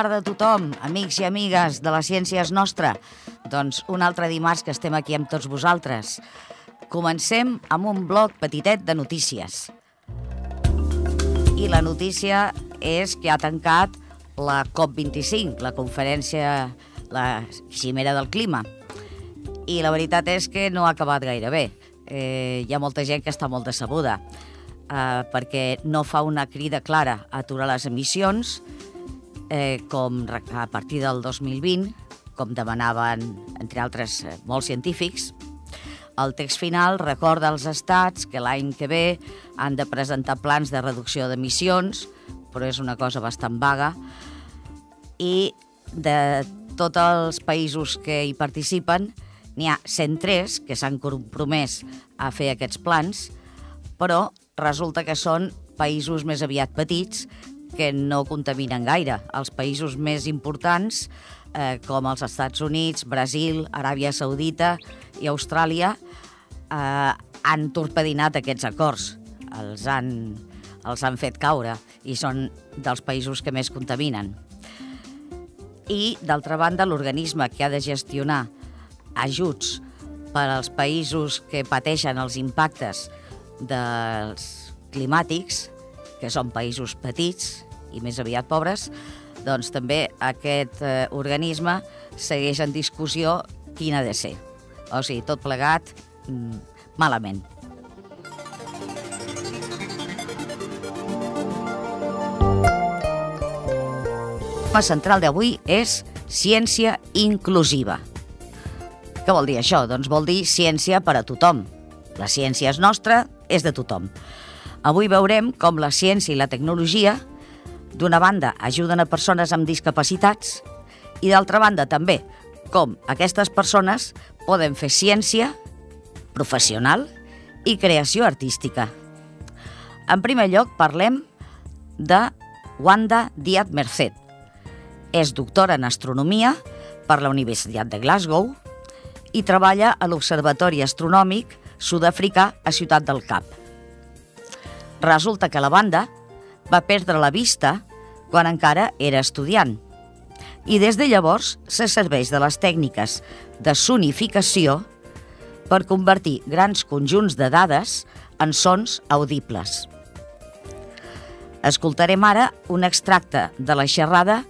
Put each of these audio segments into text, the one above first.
tarda a tothom, amics i amigues de la ciència és nostra. Doncs un altre dimarts que estem aquí amb tots vosaltres. Comencem amb un bloc petitet de notícies. I la notícia és que ha tancat la COP25, la conferència, la cimera del clima. I la veritat és que no ha acabat gaire bé. Eh, hi ha molta gent que està molt decebuda eh, perquè no fa una crida clara a aturar les emissions, eh, com a partir del 2020, com demanaven, entre altres, eh, molts científics. El text final recorda als estats que l'any que ve han de presentar plans de reducció d'emissions, però és una cosa bastant vaga, i de tots els països que hi participen, n'hi ha 103 que s'han compromès a fer aquests plans, però resulta que són països més aviat petits que no contaminen gaire. Els països més importants, eh, com els Estats Units, Brasil, Aràbia Saudita i Austràlia, eh, han torpedinat aquests acords, els han, els han fet caure i són dels països que més contaminen. I, d'altra banda, l'organisme que ha de gestionar ajuts per als països que pateixen els impactes dels climàtics, que són països petits i més aviat pobres, doncs també aquest eh, organisme segueix en discussió quin ha de ser. O sigui, tot plegat mm, malament. El tema central d'avui és ciència inclusiva. Què vol dir això? Doncs vol dir ciència per a tothom. La ciència és nostra, és de tothom. Avui veurem com la ciència i la tecnologia, d'una banda, ajuden a persones amb discapacitats i d'altra banda també com aquestes persones poden fer ciència professional i creació artística. En primer lloc, parlem de Wanda Díaz Merced. És doctora en astronomia per la Universitat de Glasgow i treballa a l'Observatori Astronòmic sud-africà a Ciutat del Cap. Resulta que la banda va perdre la vista quan encara era estudiant i des de llavors se serveix de les tècniques de sonificació per convertir grans conjunts de dades en sons audibles. Escoltarem ara un extracte de la xerrada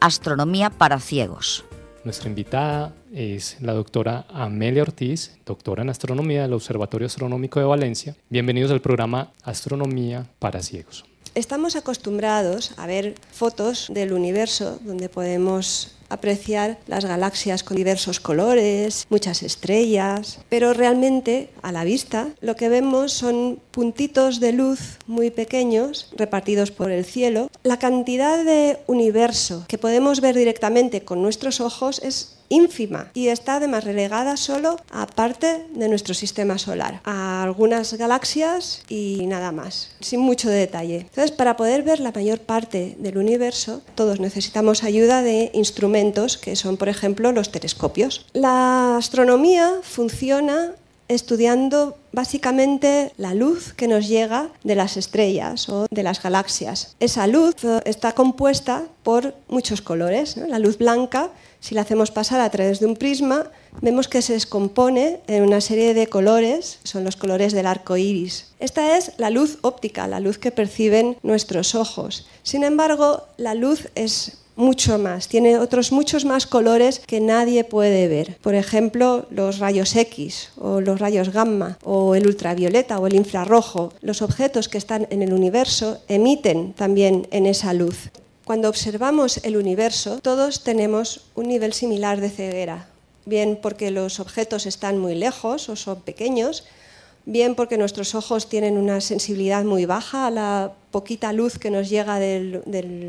Astronomia para ciegos. Nuestra invitada es la doctora Amelia Ortiz, doctora en astronomía del Observatorio Astronómico de Valencia. Bienvenidos al programa Astronomía para Ciegos. Estamos acostumbrados a ver fotos del universo donde podemos apreciar las galaxias con diversos colores, muchas estrellas, pero realmente a la vista lo que vemos son puntitos de luz muy pequeños repartidos por el cielo. La cantidad de universo que podemos ver directamente con nuestros ojos es ínfima y está además relegada solo a parte de nuestro sistema solar, a algunas galaxias y nada más, sin mucho detalle. Entonces, para poder ver la mayor parte del universo, todos necesitamos ayuda de instrumentos que son, por ejemplo, los telescopios. La astronomía funciona estudiando básicamente la luz que nos llega de las estrellas o de las galaxias. Esa luz está compuesta por muchos colores. La luz blanca si la hacemos pasar a través de un prisma, vemos que se descompone en una serie de colores, son los colores del arco iris. Esta es la luz óptica, la luz que perciben nuestros ojos. Sin embargo, la luz es mucho más, tiene otros muchos más colores que nadie puede ver. Por ejemplo, los rayos X o los rayos gamma o el ultravioleta o el infrarrojo. Los objetos que están en el universo emiten también en esa luz. Cuando observamos el universo, todos tenemos un nivel similar de ceguera, bien porque los objetos están muy lejos o son pequeños, bien porque nuestros ojos tienen una sensibilidad muy baja a la poquita luz que nos llega de,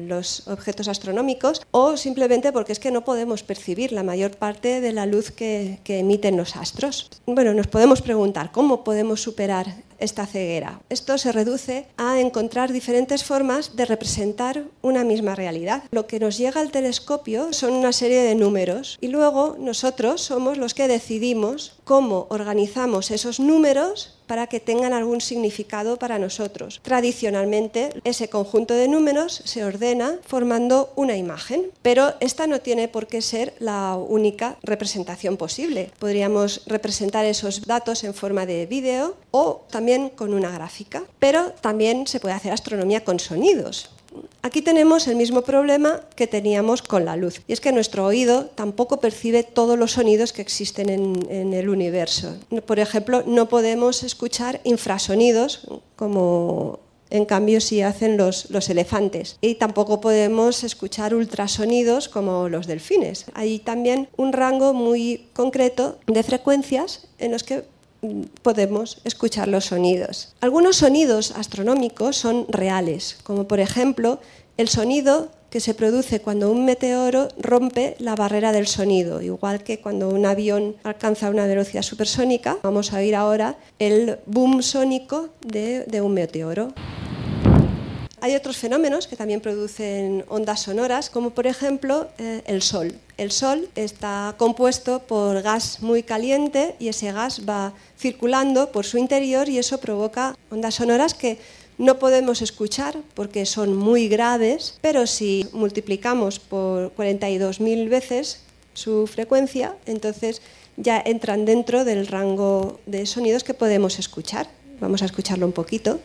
los objetos astronómicos o simplemente porque es que no podemos percibir la mayor parte de la luz que, emiten los astros. Bueno, nos podemos preguntar cómo podemos superar esta ceguera. Esto se reduce a encontrar diferentes formas de representar una misma realidad. Lo que nos llega al telescopio son una serie de números y luego nosotros somos los que decidimos cómo organizamos esos números para que tengan algún significado para nosotros. Tradicionalmente, ese conjunto de números se ordena formando una imagen, pero esta no tiene por qué ser la única representación posible. Podríamos representar esos datos en forma de vídeo o también con una gráfica, pero también se puede hacer astronomía con sonidos. Aquí tenemos el mismo problema que teníamos con la luz, y es que nuestro oído tampoco percibe todos los sonidos que existen en, el universo. Por ejemplo, no podemos escuchar infrasonidos como en cambio sí hacen los, los, elefantes. Y tampoco podemos escuchar ultrasonidos como los delfines. Hay también un rango muy concreto de frecuencias en los que podemos escuchar los sonidos. Algunos sonidos astronómicos son reales, como por ejemplo el sonido que se produce cuando un meteoro rompe la barrera del sonido, igual que cuando un avión alcanza una velocidad supersónica. Vamos a oír ahora el boom sónico de, de un meteoro. Hay otros fenómenos que también producen ondas sonoras, como por ejemplo eh, el Sol. El Sol está compuesto por gas muy caliente y ese gas va circulando por su interior y eso provoca ondas sonoras que no podemos escuchar porque son muy graves, pero si multiplicamos por 42.000 veces su frecuencia, entonces ya entran dentro del rango de sonidos que podemos escuchar. Vamos a escucharlo un poquito.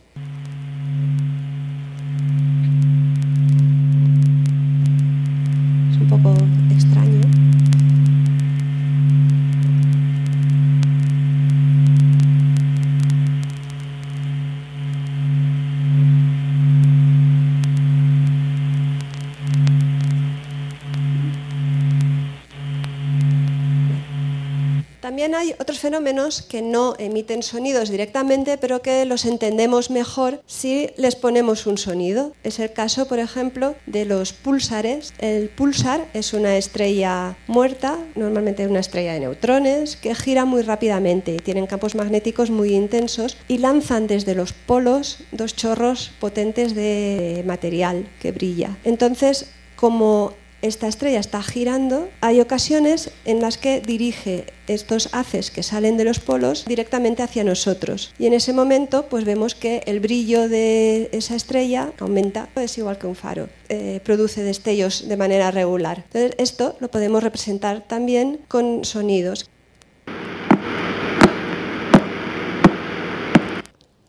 También hay otros fenómenos que no emiten sonidos directamente, pero que los entendemos mejor si les ponemos un sonido. Es el caso, por ejemplo, de los pulsares. El pulsar es una estrella muerta, normalmente una estrella de neutrones, que gira muy rápidamente y tienen campos magnéticos muy intensos y lanzan desde los polos dos chorros potentes de material que brilla. Entonces, como esta estrella está girando, hay ocasiones en las que dirige estos haces que salen de los polos directamente hacia nosotros. Y en ese momento pues vemos que el brillo de esa estrella aumenta, es igual que un faro, eh, produce destellos de manera regular. Entonces esto lo podemos representar también con sonidos.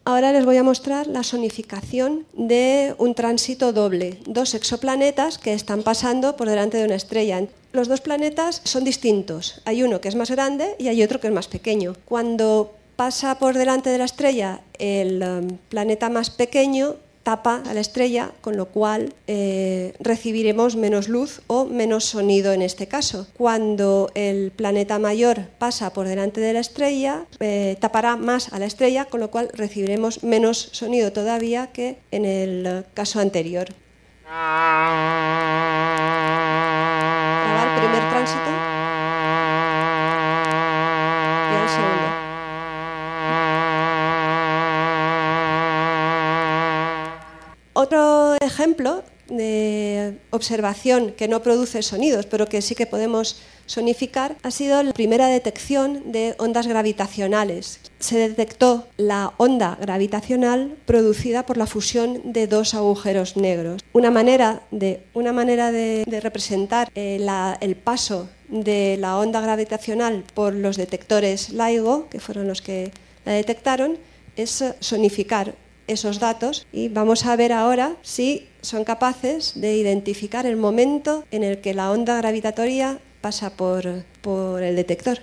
Ahora les voy a mostrar la sonificación de un tránsito doble, dos exoplanetas que están pasando por delante de una estrella. Los dos planetas son distintos, hay uno que es más grande y hay otro que es más pequeño. Cuando pasa por delante de la estrella el um, planeta más pequeño, tapa a la estrella, con lo cual eh, recibiremos menos luz o menos sonido en este caso. Cuando el planeta mayor pasa por delante de la estrella, eh, tapará más a la estrella, con lo cual recibiremos menos sonido todavía que en el caso anterior. el primer tránsito y el segundo. Otro ejemplo de observación que no produce sonidos, pero que sí que podemos sonificar, ha sido la primera detección de ondas gravitacionales. Se detectó la onda gravitacional producida por la fusión de dos agujeros negros. Una manera de, representar eh, el paso de la onda gravitacional por los detectores LIGO, que fueron los que la detectaron, es sonificar esos datos y vamos a ver ahora si son capaces de identificar el momento en el que la onda gravitatoria pasa por, por el detector.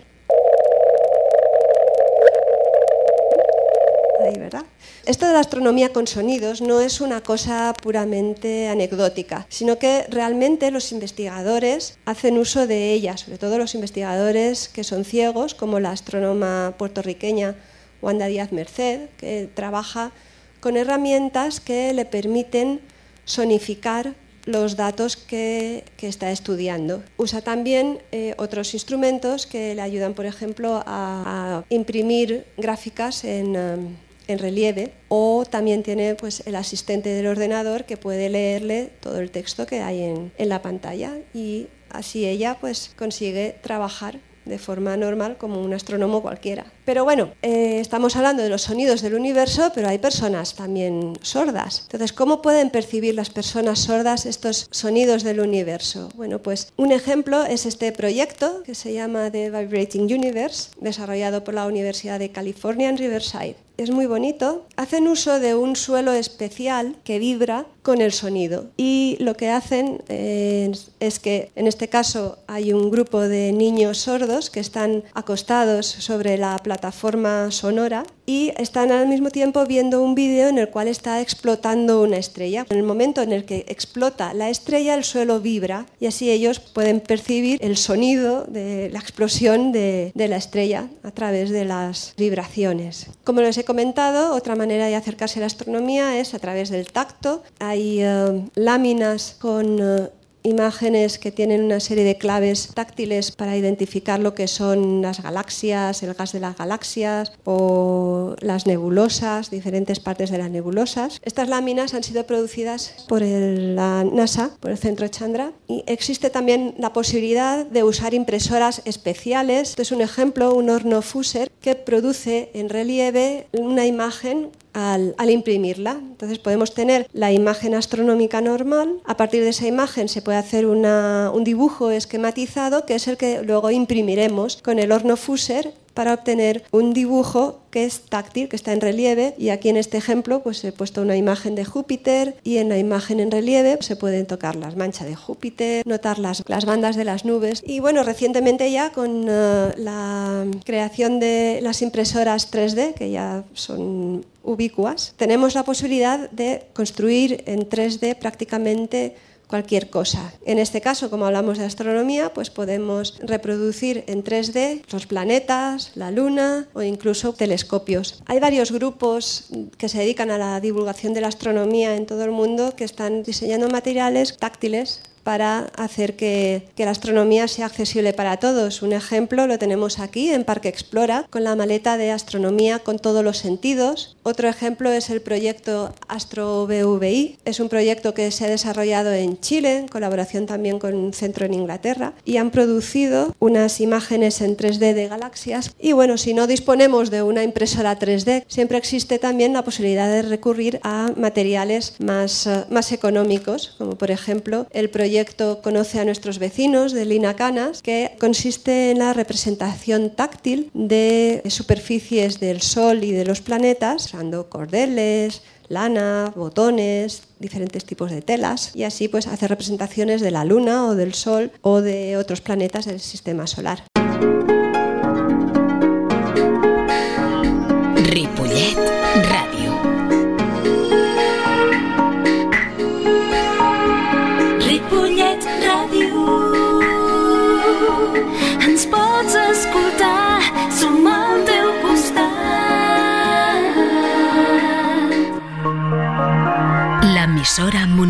Ahí, ¿verdad? Esto de la astronomía con sonidos no es una cosa puramente anecdótica, sino que realmente los investigadores hacen uso de ella, sobre todo los investigadores que son ciegos, como la astrónoma puertorriqueña Wanda Díaz Merced, que trabaja con herramientas que le permiten sonificar los datos que, está estudiando. Usa también eh, otros instrumentos que le ayudan, por ejemplo, a, imprimir gráficas en, um, en, relieve o también tiene pues, el asistente del ordenador que puede leerle todo el texto que hay en, en la pantalla y así ella pues, consigue trabajar de forma normal como un astrónomo cualquiera. Pero bueno, eh, estamos hablando de los sonidos del universo, pero hay personas también sordas. Entonces, ¿cómo pueden percibir las personas sordas estos sonidos del universo? Bueno, pues un ejemplo es este proyecto que se llama The Vibrating Universe, desarrollado por la Universidad de California en Riverside es muy bonito. Hacen uso de un suelo especial que vibra con el sonido. Y lo que hacen es, que en este caso hay un grupo de niños sordos que están acostados sobre la plataforma sonora y están al mismo tiempo viendo un vídeo en el cual está explotando una estrella. En el momento en el que explota la estrella, el suelo vibra y así ellos pueden percibir el sonido de la explosión de, de la estrella a través de las vibraciones. Como les he comentado, otra manera de acercarse a la astronomía es a través del tacto hay eh, láminas con eh, imágenes que tienen una serie de claves táctiles para identificar lo que son las galaxias, el gas de las galaxias o las nebulosas, diferentes partes de las nebulosas. Estas láminas han sido producidas por la NASA, por el Centro Chandra, y existe también la posibilidad de usar impresoras especiales. Este es un ejemplo, un horno Fuser, que produce en relieve una imagen al, imprimirla. Entonces podemos tener la imagen astronómica normal, a partir de esa imagen se puede hacer un dibujo esquematizado que es el que luego imprimiremos con el horno Fuser para obtener un dibujo que es táctil, que está en relieve. Y aquí en este ejemplo pues he puesto una imagen de Júpiter y en la imagen en relieve se pueden tocar las manchas de Júpiter, notar las, las bandas de las nubes. Y bueno, recientemente ya con eh, la creación de las impresoras 3D, que ya son ubicuas, tenemos la posibilidad de construir en 3D prácticamente cualquier cosa. En este caso, como hablamos de astronomía, pues podemos reproducir en 3D los planetas, la Luna o incluso telescopios. Hay varios grupos que se dedican a la divulgación de la astronomía en todo el mundo que están diseñando materiales táctiles para hacer que, la astronomía sea accesible para todos. Un ejemplo lo tenemos aquí en Parque Explora con la maleta de astronomía con todos los sentidos. Otro ejemplo es el proyecto Astro BVI. Es un proyecto que se ha desarrollado en Chile en colaboración también con un centro en Inglaterra y han producido unas imágenes en 3D de galaxias. Y bueno, si no disponemos de una impresora 3D, siempre existe también la posibilidad de recurrir a materiales más, eh, más económicos, como por ejemplo el proyecto Conoce a nuestros vecinos de Lina Canas, que consiste en la representación táctil de superficies del Sol y de los planetas, usando cordeles, lana, botones, diferentes tipos de telas y así pues hacer representaciones de la Luna o del Sol o de otros planetas del sistema solar.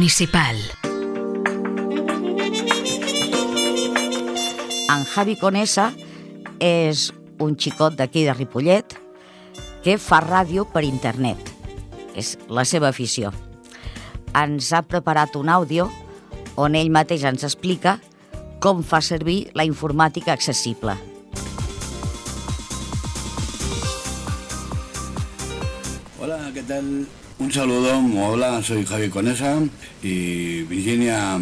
Municipal. En Javi Conesa és un xicot d'aquí de Ripollet que fa ràdio per internet. És la seva afició. Ens ha preparat un àudio on ell mateix ens explica com fa servir la informàtica accessible. Hola, ¿qué tal? Un saludo, hola, soy Javi Conesa y Virginia,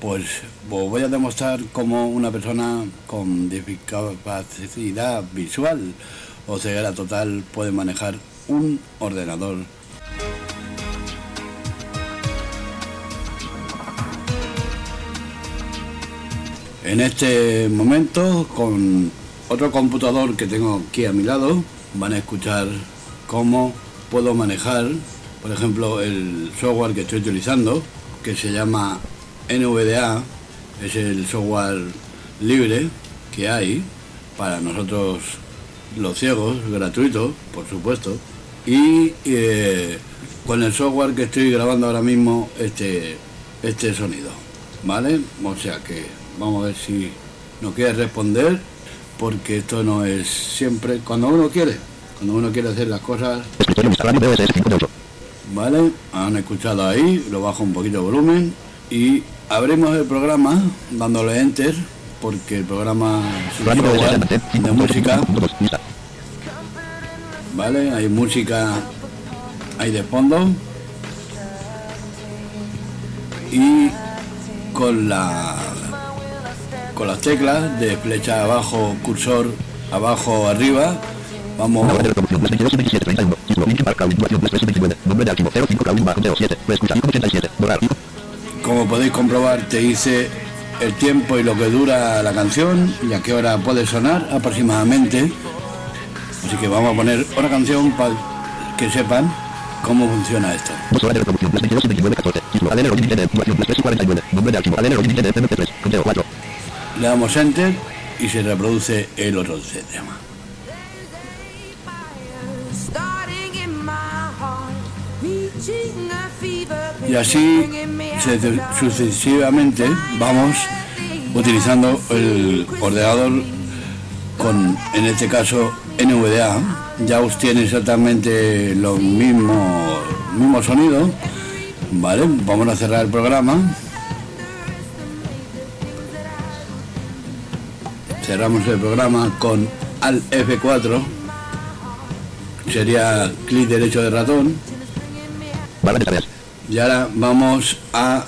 pues, pues voy a demostrar cómo una persona con discapacidad visual o ceguera total puede manejar un ordenador. En este momento, con otro computador que tengo aquí a mi lado, van a escuchar cómo puedo manejar, por ejemplo, el software que estoy utilizando, que se llama NVDA, es el software libre que hay para nosotros los ciegos, gratuito, por supuesto, y eh, con el software que estoy grabando ahora mismo este, este sonido, ¿vale? O sea que vamos a ver si no quiere responder, porque esto no es siempre cuando uno quiere cuando uno quiere hacer las cosas. Vale, han escuchado ahí, lo bajo un poquito de volumen y abrimos el programa dándole enter porque el programa es de música. Vale, hay música ahí de fondo. Y con la con las teclas de flecha abajo, cursor abajo, arriba, vamos como podéis comprobar te dice el tiempo y lo que dura la canción y a qué hora puede sonar aproximadamente. Así que vamos a poner una canción para que sepan cómo funciona esto. Le damos enter y se reproduce el otro tema. Y así sucesivamente vamos utilizando el ordenador con, en este caso, NVDA. Ya os tiene exactamente los mismos mismo sonido. Vale, vamos a cerrar el programa. Cerramos el programa con al F4. Sería clic derecho de ratón. Y ahora vamos a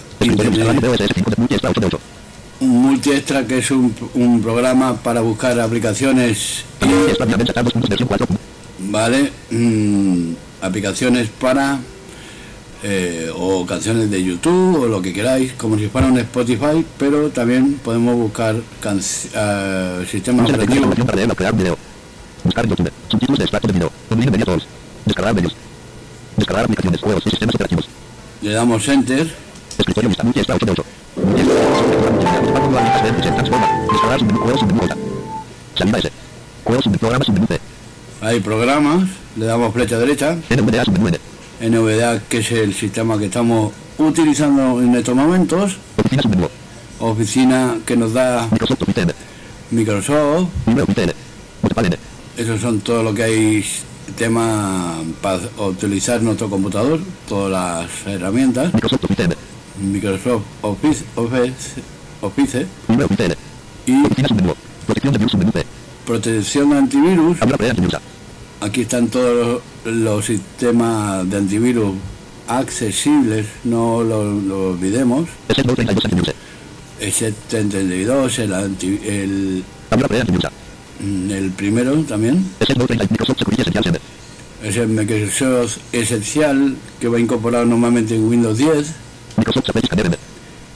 un multiextra que es un, un programa para buscar aplicaciones. Vale mm, aplicaciones para eh, o canciones de YouTube o lo que queráis como si fuera un Spotify pero también podemos buscar uh, sistemas operativos. Buscar YouTube de video dominio de descargar descargar aplicaciones juegos y sistemas operativos le damos enter escritorio lista multi-extra 8 de 8 Salida S. Juegos programas submenú C. Hay programas, le damos flecha derecha. NVDA que es el sistema que estamos utilizando en estos momentos. Oficina que nos da Microsoft. Esos son todo lo que hay tema para utilizar nuestro computador, todas las herramientas. Microsoft Office. Microsoft Office Office Office y. Protección antivirus. Aquí están todos los sistemas de antivirus accesibles, no lo, lo olvidemos. S32, el, anti, el, el primero también. Es el Microsoft Esencial que va incorporado normalmente en Windows 10.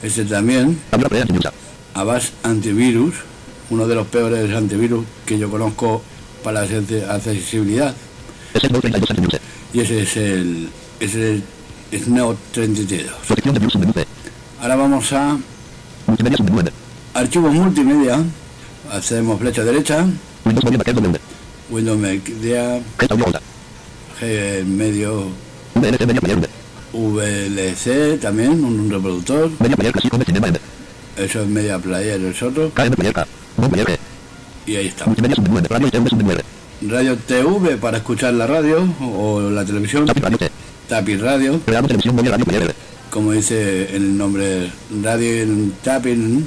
Ese también. Avast Antivirus uno de los peores antivirus que yo conozco para la accesibilidad. Y ese es el, ese es el Neo 32. Ahora vamos a archivos multimedia. Hacemos flecha derecha. Windows Media. G medio. VLC también, un reproductor. Eso es Media Player, el otro. Y ahí está. Radio TV para escuchar la radio o la televisión. Tapis Radio. Como dice el nombre, radio tapping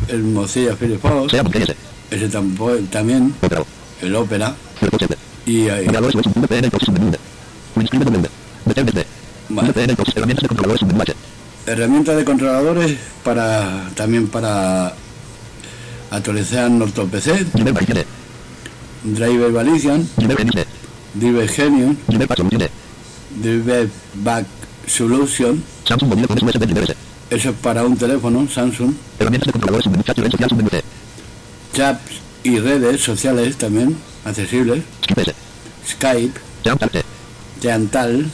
el Mozilla Firefox, ese. También, el Opera, y ahí. Herramientas de controladores para también para actualizar nuestro PC, Driver Valician, Driver Genius, Driver Back Solution, eso es para un teléfono, Samsung, chats y redes sociales también accesibles, Skype, Chantal,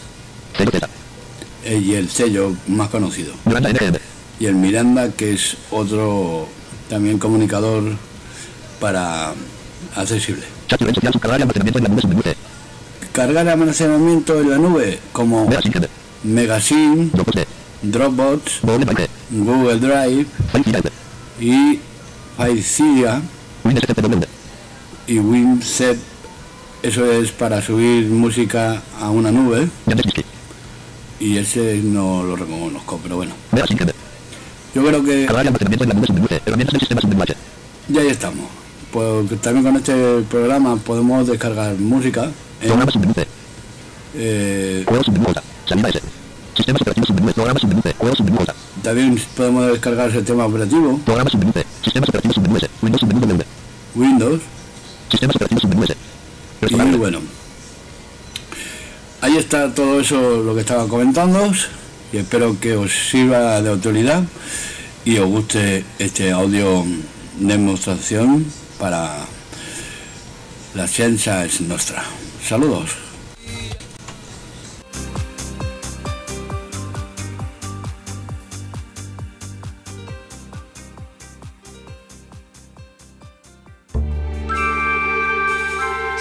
y el sello más conocido. Y el Miranda, que es otro también comunicador para accesible. Chat y red social, subcargar y almacenamiento en la nube submenú C. Cargar almacenamiento en la nube como Mega Sync, Megasync, Dropbox D, Dropbox, Google Drive, y STPW, y WinZip. Eso es para subir música a una nube y ese no lo reconozco, pero bueno. Yo creo que ya ahí estamos. Pues también con este programa podemos descargar música en eh, Juego submenú Alta. Salida S. Sistemas operativos submenú. Programa submenú C. Juego submenú también podemos descargar el sistema operativo Programa submenú C. Sistemas operativos submenú S. Windows submenú W. Windows Sistemas operativos submenú S. y bueno ahí está todo eso lo que estaba comentando y espero que os sirva de utilidad y os guste este audio demostración para la ciencia es nuestra saludos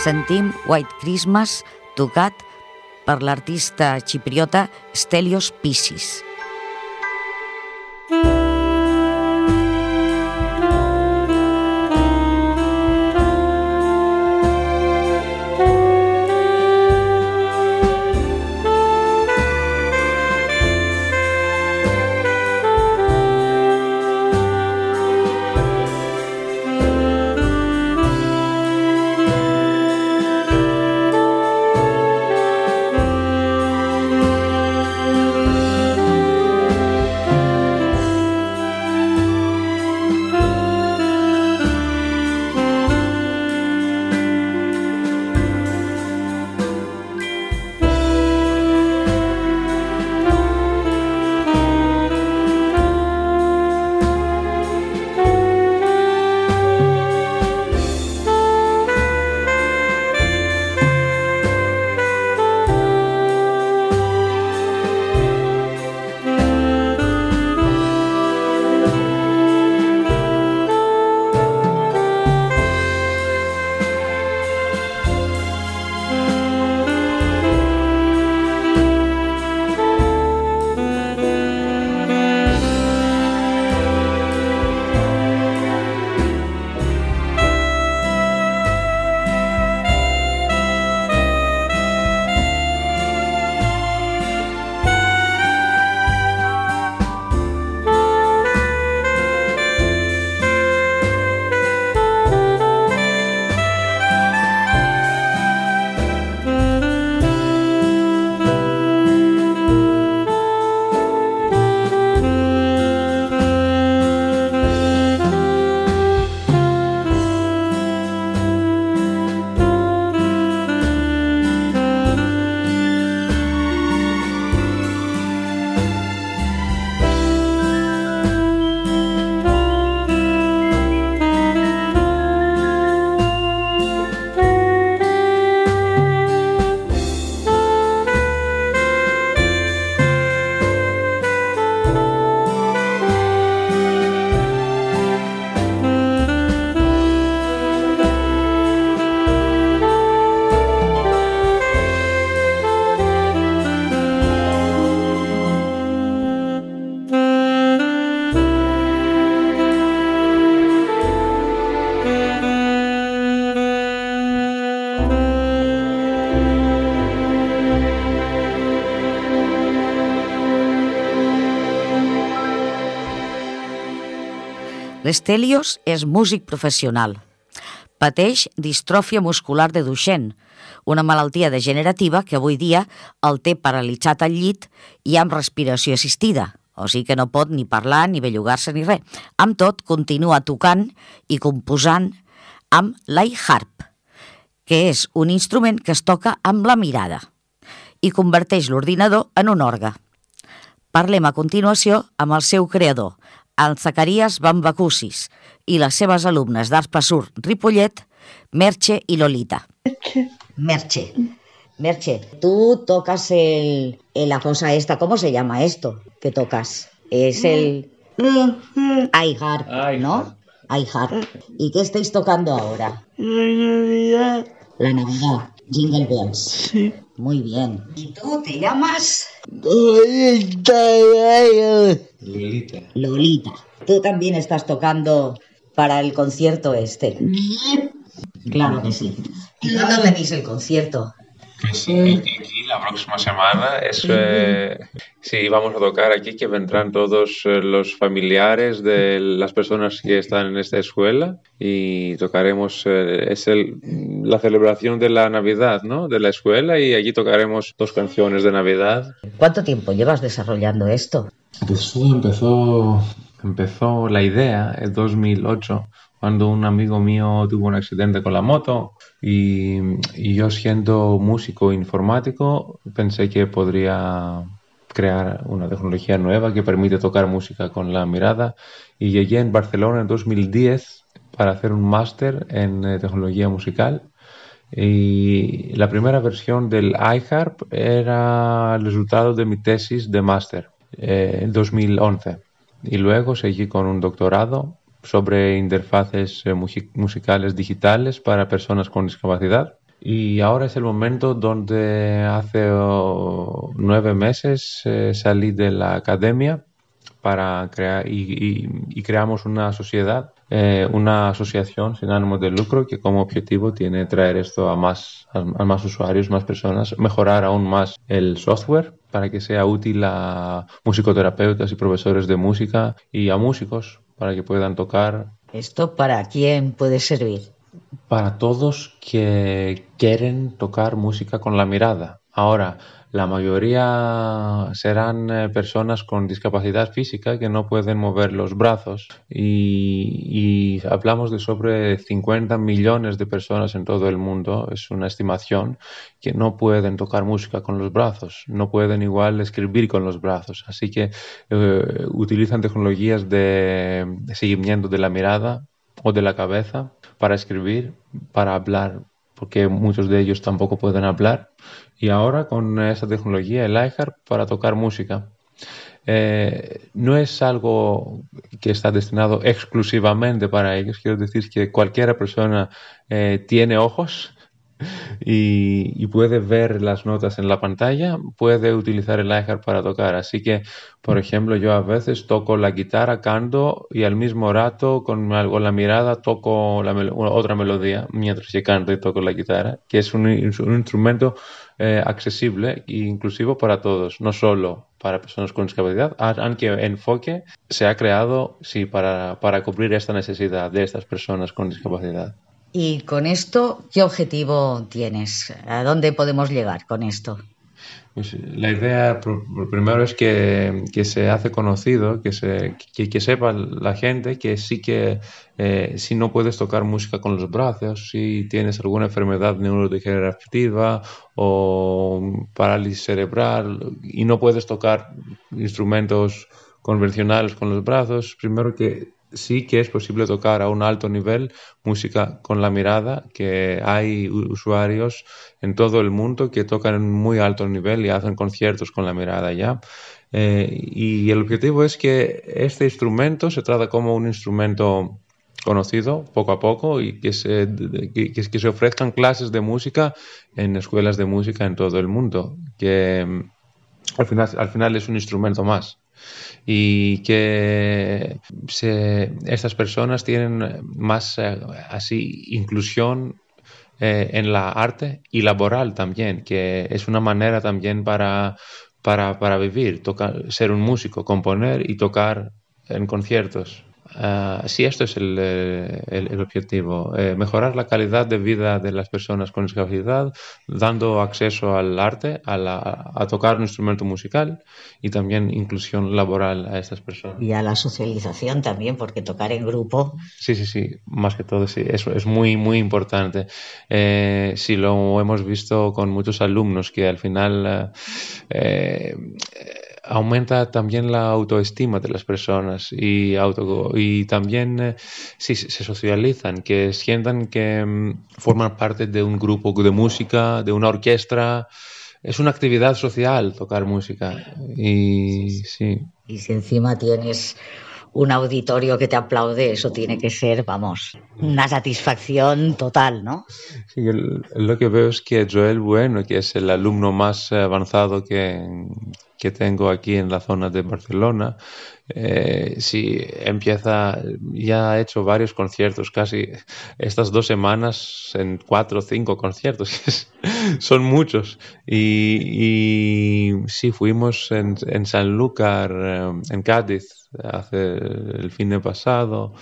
Sentim White Christmas tocat per l'artista xipriota Stelios Piscis. L'Estelios és músic professional. Pateix distròfia muscular de Duchenne, una malaltia degenerativa que avui dia el té paralitzat al llit i amb respiració assistida, o sigui que no pot ni parlar, ni bellugar-se, ni res. Amb tot, continua tocant i composant amb l'iHarp, que és un instrument que es toca amb la mirada i converteix l'ordinador en un orgue. Parlem a continuació amb el seu creador, el Zacarias Bambacusis, i les seves alumnes d'Arts Passur Ripollet, Merche i Lolita. Merche. Merche, tú tocas el, el- la cosa esta, ¿cómo se llama esto que tocas? Es el iHarp, ¿no? iHeart. ¿Y qué estáis tocando ahora? La Navidad. La Navidad. Jingle Bells. Sí. Muy bien. ¿Y tú te llamas? Lolita. Lolita. Tú también estás tocando para el concierto este. Claro que sí. ¿Y cuándo tenéis el concierto? Pues eh, aquí la próxima semana es eh, sí vamos a tocar aquí que vendrán todos eh, los familiares de las personas que están en esta escuela y tocaremos eh, es el, la celebración de la Navidad, ¿no? De la escuela y allí tocaremos dos canciones de Navidad. ¿Cuánto tiempo llevas desarrollando esto? Pues todo empezó empezó la idea en 2008 cuando un amigo mío tuvo un accidente con la moto y, yo siendo músico informático pensé que podría crear una tecnología nueva que permite tocar música con la mirada. Y llegué en Barcelona en 2010 para hacer un máster en eh, tecnología musical. Y la primera versión del iHarp era el resultado de mi tesis de máster eh, en 2011 y luego seguí con un doctorado sobre interfaces eh, musi- musicales digitales para personas con discapacidad. Y ahora es el momento donde hace oh, nueve meses eh, salí de la academia para crear y, y- y creamos una sociedad, eh, una asociación sin ánimo de lucro que como objetivo tiene traer esto a más, a, a más usuarios, más personas, mejorar aún más el software para que sea útil a musicoterapeutas y profesores de música y a músicos para que puedan tocar ¿Esto para quién puede servir? para todos que quieren tocar música con la mirada. Ahora, la mayoría serán eh, personas con discapacidad física que no pueden mover los brazos y, hablamos de sobre 50 millones de personas en todo el mundo, es una estimación, que no pueden tocar música con los brazos, no pueden igual escribir con los brazos. Así que eh, utilizan tecnologías de, de seguimiento de la mirada o de la cabeza para escribir, para hablar, porque muchos de ellos tampoco pueden hablar. Y ahora con esta tecnología, el iHeart, para tocar música. Eh, no es algo que está destinado exclusivamente para ellos. Quiero decir que cualquier persona eh, tiene ojos y, y puede ver las notas en la pantalla, puede utilizar el iHeart para tocar. Así que, por ejemplo, yo a veces toco la guitarra, canto y al mismo rato con, con la mirada toco otra melodía mientras yo canto y toco la guitarra, que es un, instrumento eh, accesible e inclusivo para todos, no solo para personas con discapacidad, aunque enfoque se ha creado sí, para, para cubrir esta necesidad de estas personas con discapacidad. Y con esto, ¿qué objetivo tienes? ¿A dónde podemos llegar con esto? Pues la idea pr- pr- primero es que, que se hace conocido, que, se, que, que sepa la gente que sí que eh, si no puedes tocar música con los brazos, si tienes alguna enfermedad neurodegenerativa o parálisis cerebral y no puedes tocar instrumentos convencionales con los brazos, primero que sí que es posible tocar a un alto nivel música con la mirada, que hay usuarios en todo el mundo que tocan en muy alto nivel y hacen conciertos con la mirada ya. Eh, y el objetivo es que este instrumento se trata como un instrumento conocido poco a poco y que se, que se ofrezcan clases de música en escuelas de música en todo el mundo, que mm, al final, al final es un instrumento más y que estas personas tienen más eh, así inclusión eh, en la arte y laboral también, que es una manera también para, para, para vivir, tocar, ser un músico, componer y tocar en conciertos. Ah, sí, esto es el, eh, el- el objetivo, eh, mejorar la calidad de vida de las personas con discapacidad, dando acceso al arte, a, la- a tocar un instrumento musical y también inclusión laboral a estas personas. Y a la socialización también, porque tocar en grupo Sí, sí, sí, más que todo, sí, eso es muy, muy importante. Eh, sí, lo hemos visto con muchos alumnos que al final eh, eh, aumenta también la autoestima de las personas y, auto, y también eh, sí, se se socializan, que sientan que mm, forman parte de un grupo de música, de una orquesta. Es una actividad social tocar música y sí. y si encima tienes un auditorio que te aplaude, eso tiene que ser, vamos, una satisfacción total, ¿no? Sí, lo que veo es que Joel Bueno, que es el alumno más avanzado que, que tengo aquí en la zona de Barcelona, eh, sí, empieza, ya ha hecho varios conciertos, casi estas dos semanas en cuatro o cinco conciertos, son muchos. Y, sí, fuimos en, en Sanlúcar, eh, en Cádiz, hace el fin de pasado,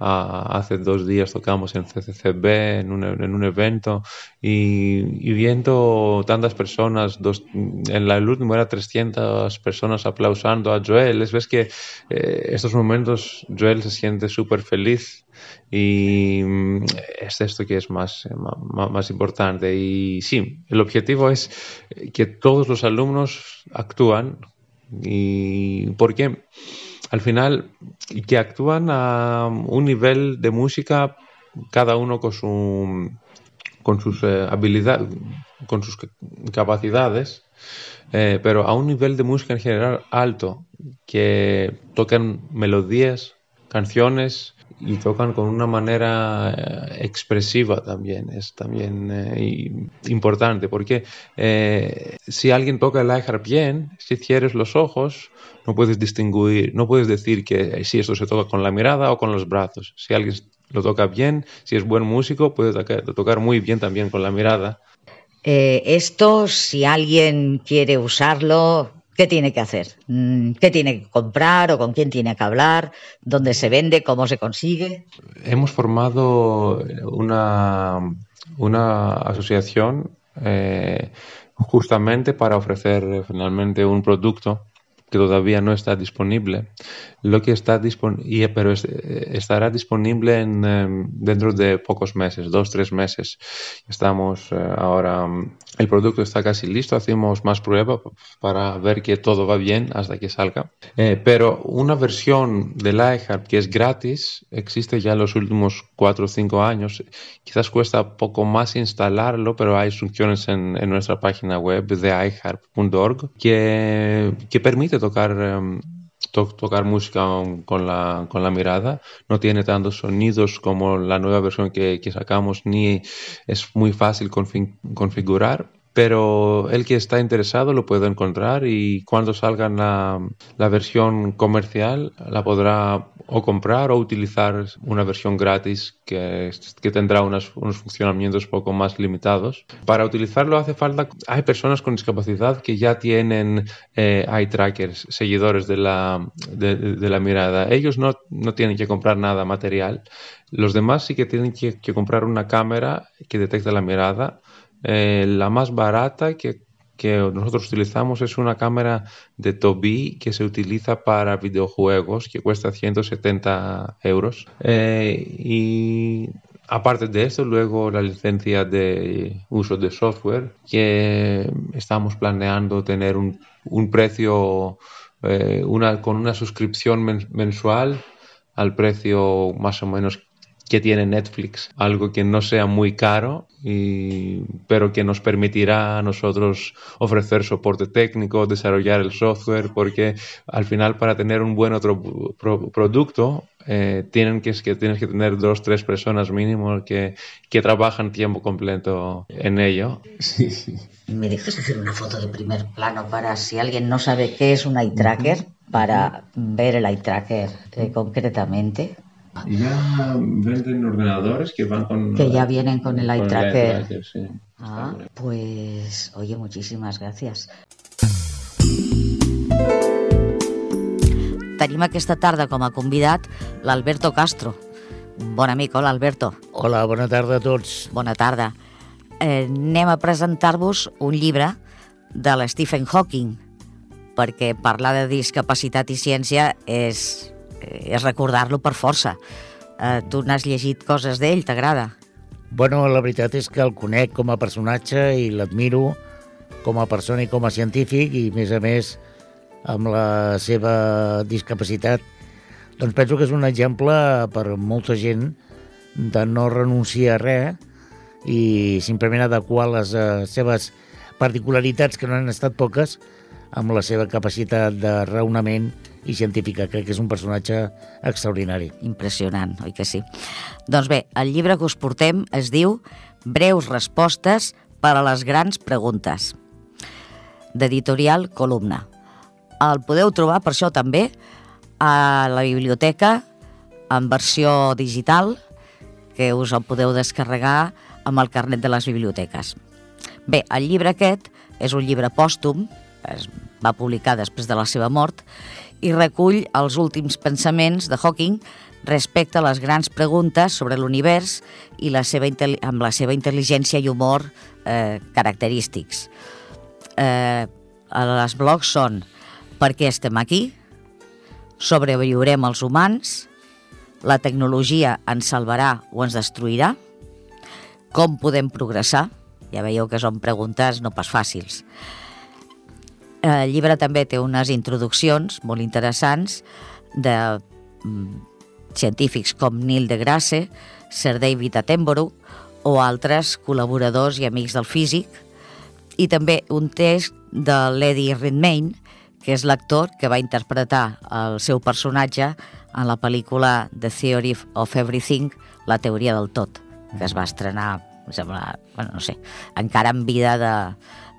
hace dos días tocamos en CCCB, en un, en un evento, y, viendo tantas personas, dos, en la, el último era 300 personas aplausando a Joel, es ves que eh, estos momentos Joel se siente súper feliz y mm, es esto que es más, más, más, importante. Y sí, el objetivo es que todos los alumnos actúan. ¿Y por qué? Al final, que actúan a un nivel de música, cada uno con, su, con sus eh, habilidades, con sus capacidades, eh, pero a un nivel de música en general alto, que tocan melodías, canciones y tocan con una manera eh, expresiva también. Es también importante porque si alguien toca el iHeart bien, si cierres los ojos, no puedes distinguir, no puedes decir que si esto se toca con la mirada o con los brazos. Si alguien lo toca bien, si es buen músico, puede tocar, muy bien también con la mirada. Eh, esto, si alguien quiere usarlo, ¿qué tiene que hacer? Mm, ¿Qué tiene que comprar o con quién tiene que hablar? ¿Dónde se vende? ¿Cómo se consigue? Hemos formado una, una asociación eh, justamente para ofrecer finalmente un producto que todavía no está disponible, lo que está disponible, pero estará disponible em, dentro de pocos meses, dos, tres meses. Estamos eh, ahora, el producto está casi listo, hacemos más pruebas para ver que todo va bien hasta que salga. Eh, pero una versión de iHeart que es gratis existe ya en los últimos cuatro o cinco años. Quizás cuesta poco más instalarlo, pero hay instrucciones en, nuestra página web de iHeart.org que, que permite tocar, em, tocar música con la, con la mirada. No tiene tantos sonidos como la nueva versión que, que sacamos, ni es muy fácil configurar pero el que está interesado lo puede encontrar y cuando salga la, la, versión comercial la podrá o comprar o utilizar una versión gratis que, que tendrá unos, unos, funcionamientos poco más limitados. Para utilizarlo hace falta, hay personas con discapacidad que ya tienen eh, eye trackers, seguidores de la, de, de la mirada. Ellos no, no tienen que comprar nada material. Los demás sí que tienen que, que comprar una cámara que detecte la mirada eh, la más barata que, nosotros utilizamos es una cámara de Tobii que se utiliza para videojuegos que cuesta 170 euros. Eh, y aparte de esto, luego la licencia de uso de software que estamos planeando tener un, precio eh, una, con una suscripción mensual al precio más o menos que tiene Netflix, algo que no sea muy caro, y, pero que nos permitirá a nosotros ofrecer soporte técnico, desarrollar el software, porque al final para tener un buen otro producto eh, tienen que, que, tienes que tener dos, tres personas mínimo que, que trabajan tiempo completo en ello. ¿Me dejas hacer una foto de primer plano para si alguien no sabe qué es un eye tracker, para ver el eye tracker eh, concretamente? Ya venden ordenadores que van con... Que ya vienen con el eye tracker. Ah, pues, oye, muchísimas gracias. Tenim aquesta tarda com a convidat l'Alberto Castro. Bon amic, hola Alberto. Hola, bona tarda a tots. Bona tarda. Eh, anem a presentar-vos un llibre de l'Stephen Hawking, perquè parlar de discapacitat i ciència és és recordar-lo per força. Eh, tu n'has llegit coses d'ell, t'agrada? Bueno, la veritat és que el conec com a personatge i l'admiro com a persona i com a científic i, a més a més, amb la seva discapacitat. Doncs penso que és un exemple per molta gent de no renunciar a res i simplement adequar les uh, seves particularitats, que no han estat poques, amb la seva capacitat de raonament i científica. Crec que és un personatge extraordinari. Impressionant, oi que sí? Doncs bé, el llibre que us portem es diu Breus respostes per a les grans preguntes, d'editorial Columna. El podeu trobar, per això també, a la biblioteca en versió digital, que us el podeu descarregar amb el carnet de les biblioteques. Bé, el llibre aquest és un llibre pòstum, es va publicar després de la seva mort, i recull els últims pensaments de Hawking respecte a les grans preguntes sobre l'univers i la seva, amb la seva intel·ligència i humor eh, característics. Eh, les blogs són Per què estem aquí? Sobreviurem els humans? La tecnologia ens salvarà o ens destruirà? Com podem progressar? Ja veieu que són preguntes no pas fàcils. El llibre també té unes introduccions molt interessants de mm, científics com Neil deGrasse, Sir David Attenborough o altres col·laboradors i amics del físic, i també un text de l'Eddie Redmayne, que és l'actor que va interpretar el seu personatge en la pel·lícula The Theory of Everything, la teoria del tot, que es va estrenar, em sembla, bueno, no sé, encara en vida de,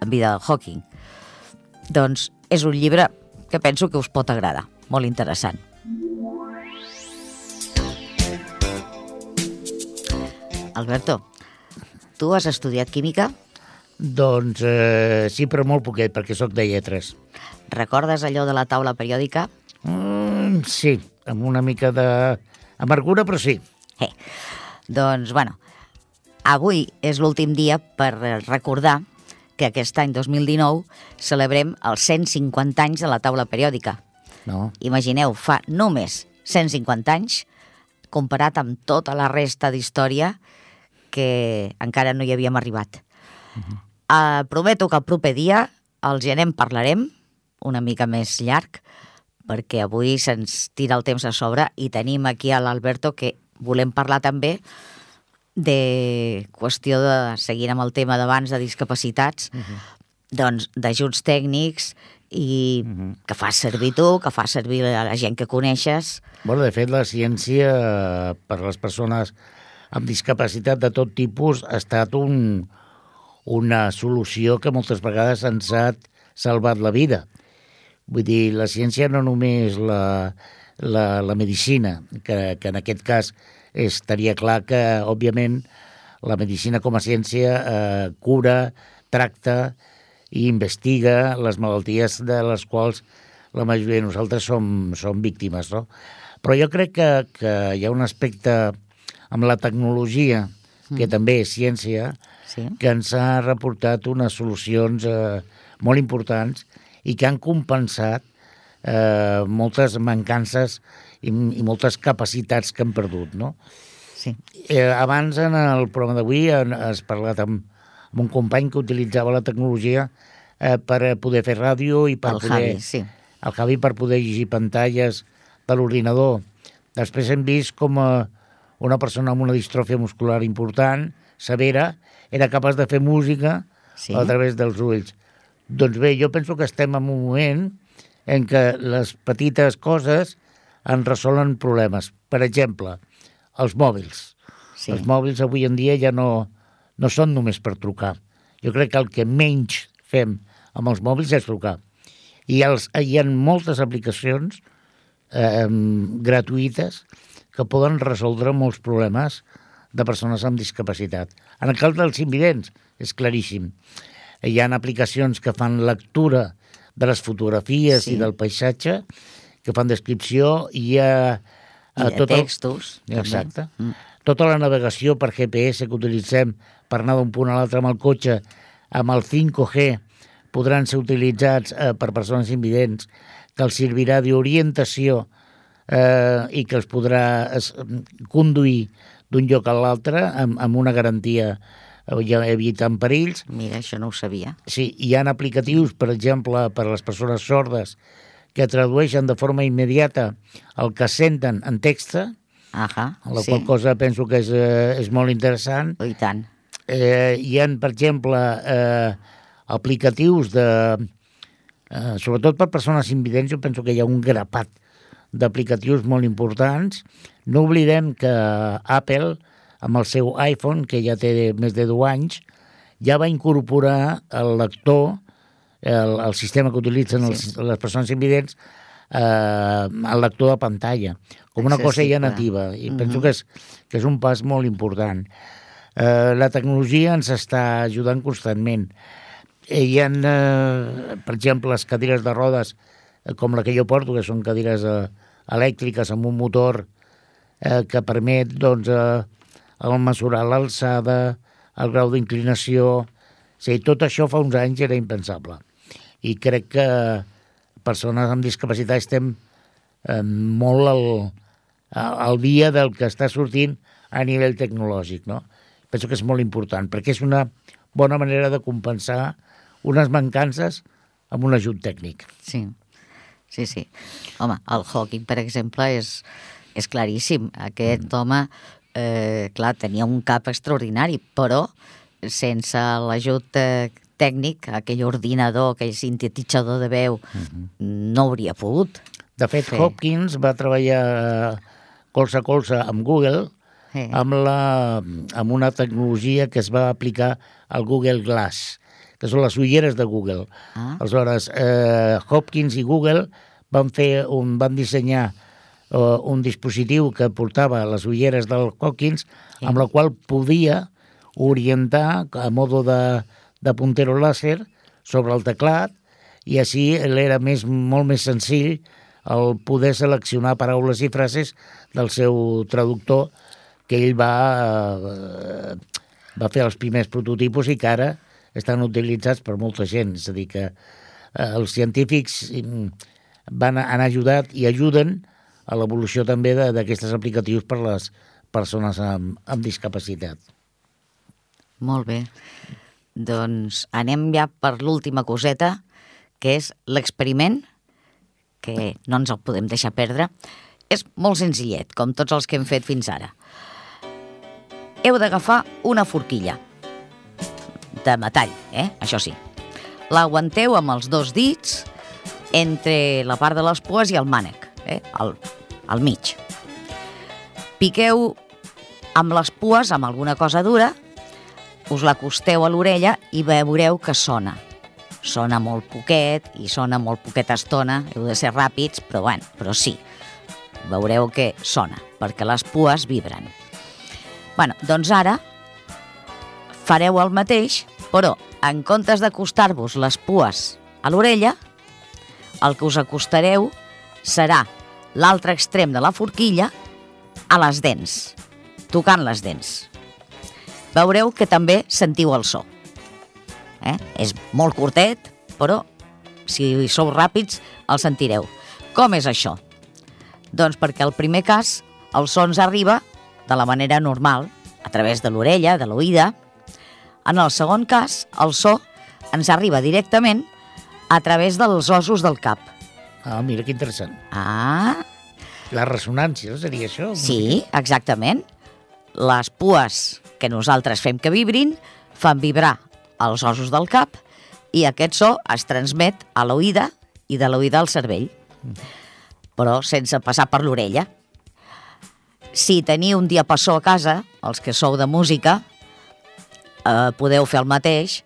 en vida de Hawking. Doncs és un llibre que penso que us pot agradar, molt interessant. Alberto, tu has estudiat química? Doncs eh, sí, però molt poquet, perquè sóc de lletres. Recordes allò de la taula periòdica? Mm, sí, amb una mica d'amargura, però sí. Eh, doncs, bueno, avui és l'últim dia per recordar que aquest any 2019 celebrem els 150 anys de la taula periòdica. No. Imagineu, fa només 150 anys, comparat amb tota la resta d'història que encara no hi havíem arribat. Uh -huh. uh, prometo que el proper dia els hi anem parlarem, una mica més llarg, perquè avui se'ns tira el temps a sobre i tenim aquí a l'Alberto que volem parlar també de qüestió de, seguint amb el tema d'abans de discapacitats, uh -huh. doncs d'ajuts tècnics i uh -huh. que fas servir tu, que fas servir la, la gent que coneixes. Bueno, de fet, la ciència per les persones amb discapacitat de tot tipus ha estat un, una solució que moltes vegades ens ha salvat la vida. Vull dir, la ciència no només la, la, la medicina, que, que en aquest cas estaria clar que, òbviament, la medicina com a ciència eh, cura, tracta i investiga les malalties de les quals la majoria de nosaltres som, som víctimes. No? Però jo crec que, que hi ha un aspecte amb la tecnologia, que mm. també és ciència, sí. que ens ha reportat unes solucions eh, molt importants i que han compensat eh, moltes mancances i, i moltes capacitats que han perdut, no? Sí. Eh, abans, en el programa d'avui, has parlat amb, amb un company que utilitzava la tecnologia eh, per poder fer ràdio i per el poder... Javi, sí. El Javi per poder llegir pantalles de l'ordinador. Després hem vist com eh, una persona amb una distròfia muscular important, severa, era capaç de fer música sí. a través dels ulls. Doncs bé, jo penso que estem en un moment en què les petites coses en resolen problemes. Per exemple, els mòbils. Sí. Els mòbils avui en dia ja no, no són només per trucar. Jo crec que el que menys fem amb els mòbils és trucar. I els, hi ha moltes aplicacions eh, gratuïtes que poden resoldre molts problemes de persones amb discapacitat. En el cas dels invidents és claríssim. Hi ha aplicacions que fan lectura de les fotografies sí. i del paisatge que fan descripció i hi ha... I de tot textos. El... Exacte. Mm. Tota la navegació per GPS que utilitzem per anar d'un punt a l'altre amb el cotxe, amb el 5G, podran ser utilitzats eh, per persones invidents, que els servirà d'orientació eh, i que els podrà es, conduir d'un lloc a l'altre amb, amb una garantia eh, ja evitant perills. Mira, això no ho sabia. Sí, hi ha aplicatius, per exemple, per a les persones sordes, que tradueixen de forma immediata el que senten en text, Ahà, la sí. qual cosa penso que és, eh, és molt interessant. I tant. Eh, hi ha, per exemple, eh, aplicatius de eh, sobretot per persones invidents, jo penso que hi ha un grapat d'aplicatius molt importants. No oblidem que Apple, amb el seu iPhone, que ja té més de 10 anys, ja va incorporar el lector, el, el sistema que utilitzen els, les persones invidents, eh, el lector de pantalla, com una cosa ja nativa. I Mhm. penso que és, que és un pas molt important. Eh, la tecnologia ens està ajudant constantment. Eh, hi ha, eh, per exemple, les cadires de rodes, eh, com la que jo porto, que són cadires eh, elèctriques amb un motor eh, que permet doncs, eh, el mesurar l'alçada, el grau d'inclinació... O sigui, tot això fa uns anys era impensable. I crec que persones amb discapacitat estem eh, molt al, al dia del que està sortint a nivell tecnològic. No? Penso que és molt important, perquè és una bona manera de compensar unes mancances amb un ajut tècnic. Sí, sí, sí. Home, el Hawking, per exemple, és, és claríssim. Aquest mm. home, eh, clar, tenia un cap extraordinari, però sense l'ajut eh, tècnic, aquell ordinador, aquell sintetitzador de veu, mm -hmm. no hauria pogut. De fet, fer. Hopkins va treballar eh, colze a colze amb Google Sí. amb, la, amb una tecnologia que es va aplicar al Google Glass, que són les ulleres de Google. Ah. Aleshores, eh, Hopkins i Google van, fer un, van dissenyar eh, un dispositiu que portava les ulleres del Hopkins, Sí. amb la qual podia orientar a modo de, de puntero láser sobre el teclat i així era més, molt més senzill el poder seleccionar paraules i frases del seu traductor que ell va, eh, va fer els primers prototipus i que ara estan utilitzats per molta gent. És a dir, que eh, els científics mm, van, han ajudat i ajuden a l'evolució també d'aquestes aplicatius per les persones amb, amb discapacitat. Molt bé. Doncs anem ja per l'última coseta, que és l'experiment, que no ens el podem deixar perdre. És molt senzillet, com tots els que hem fet fins ara. Heu d'agafar una forquilla de metall, eh? això sí. L'aguanteu amb els dos dits entre la part de les pues i el mànec, eh? al, al mig. Piqueu amb les pues, amb alguna cosa dura, us l'acosteu a l'orella i veureu que sona. Sona molt poquet i sona molt poqueta estona, heu de ser ràpids, però bueno, però sí. Veureu que sona, perquè les pues vibren. Bueno, doncs ara fareu el mateix, però en comptes d'acostar-vos les pues a l'orella, el que us acostareu serà l'altre extrem de la forquilla a les dents, tocant les dents veureu que també sentiu el so. Eh? És molt curtet, però si sou ràpids el sentireu. Com és això? Doncs perquè al primer cas el so ens arriba de la manera normal, a través de l'orella, de l'oïda. En el segon cas, el so ens arriba directament a través dels ossos del cap. Ah, mira que interessant. Ah, La ressonància, seria això? Sí, exactament. Les pues que nosaltres fem que vibrin fan vibrar els ossos del cap i aquest so es transmet a l'oïda i de l'oïda al cervell, però sense passar per l'orella. Si teniu un diapassó a casa, els que sou de música, eh, podeu fer el mateix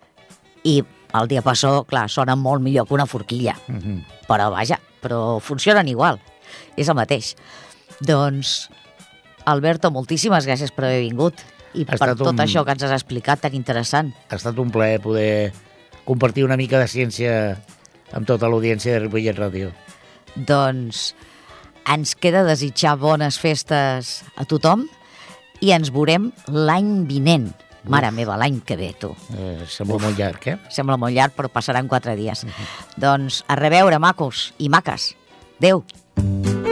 i el diapassó, clar, sona molt millor que una forquilla. Mhm. Però vaja, però funcionen igual. És el mateix. Doncs, Alberto, moltíssimes gràcies per haver vingut i Ha per tot un- això que ens has explicat tan interessant. Ha estat un plaer poder compartir una mica de ciència amb tota l'audiència de Ripollet Ràdio. Doncs ens queda desitjar bones festes a tothom i ens veurem l'any vinent. Mare meva, l'any que ve, tu. Eh, sembla molt llarg, eh? Sembla molt llarg, però passaran quatre dies. Doncs a reveure, macos i maques. Adéu. Que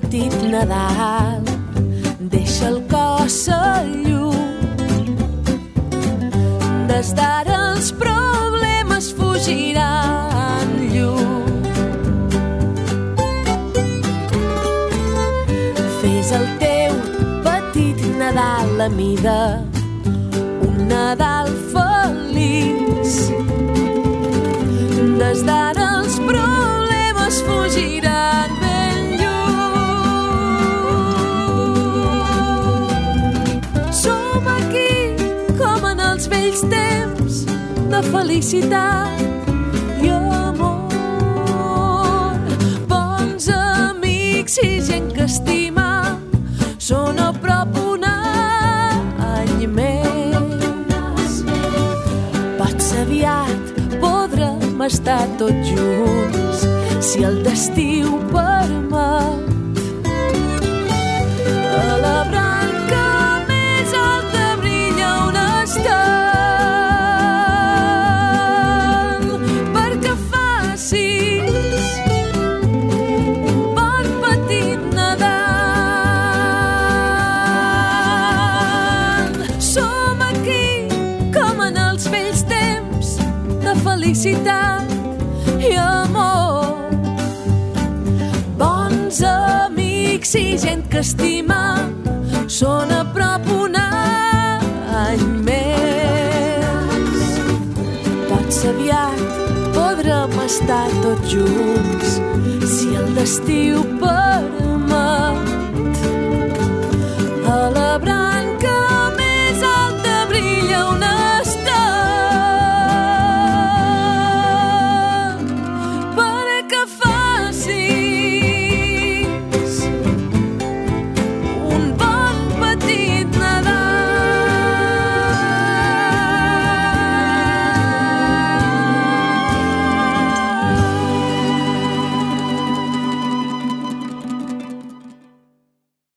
petit Nadal. Deixa el cos a llum. Des d'ara els problemes fugiran lluny. Fes el teu petit Nadal a mida un Nadal feliç. Des d'ara els problemes fugiran felicitat i amor. Bons amics i gent que estima són a prop un any més. Potser aviat podrem estar tots junts si el destí ho permet. I gent que estima són a prop un any més. Potser aviat podrem estar tots junts si el destí ho permet.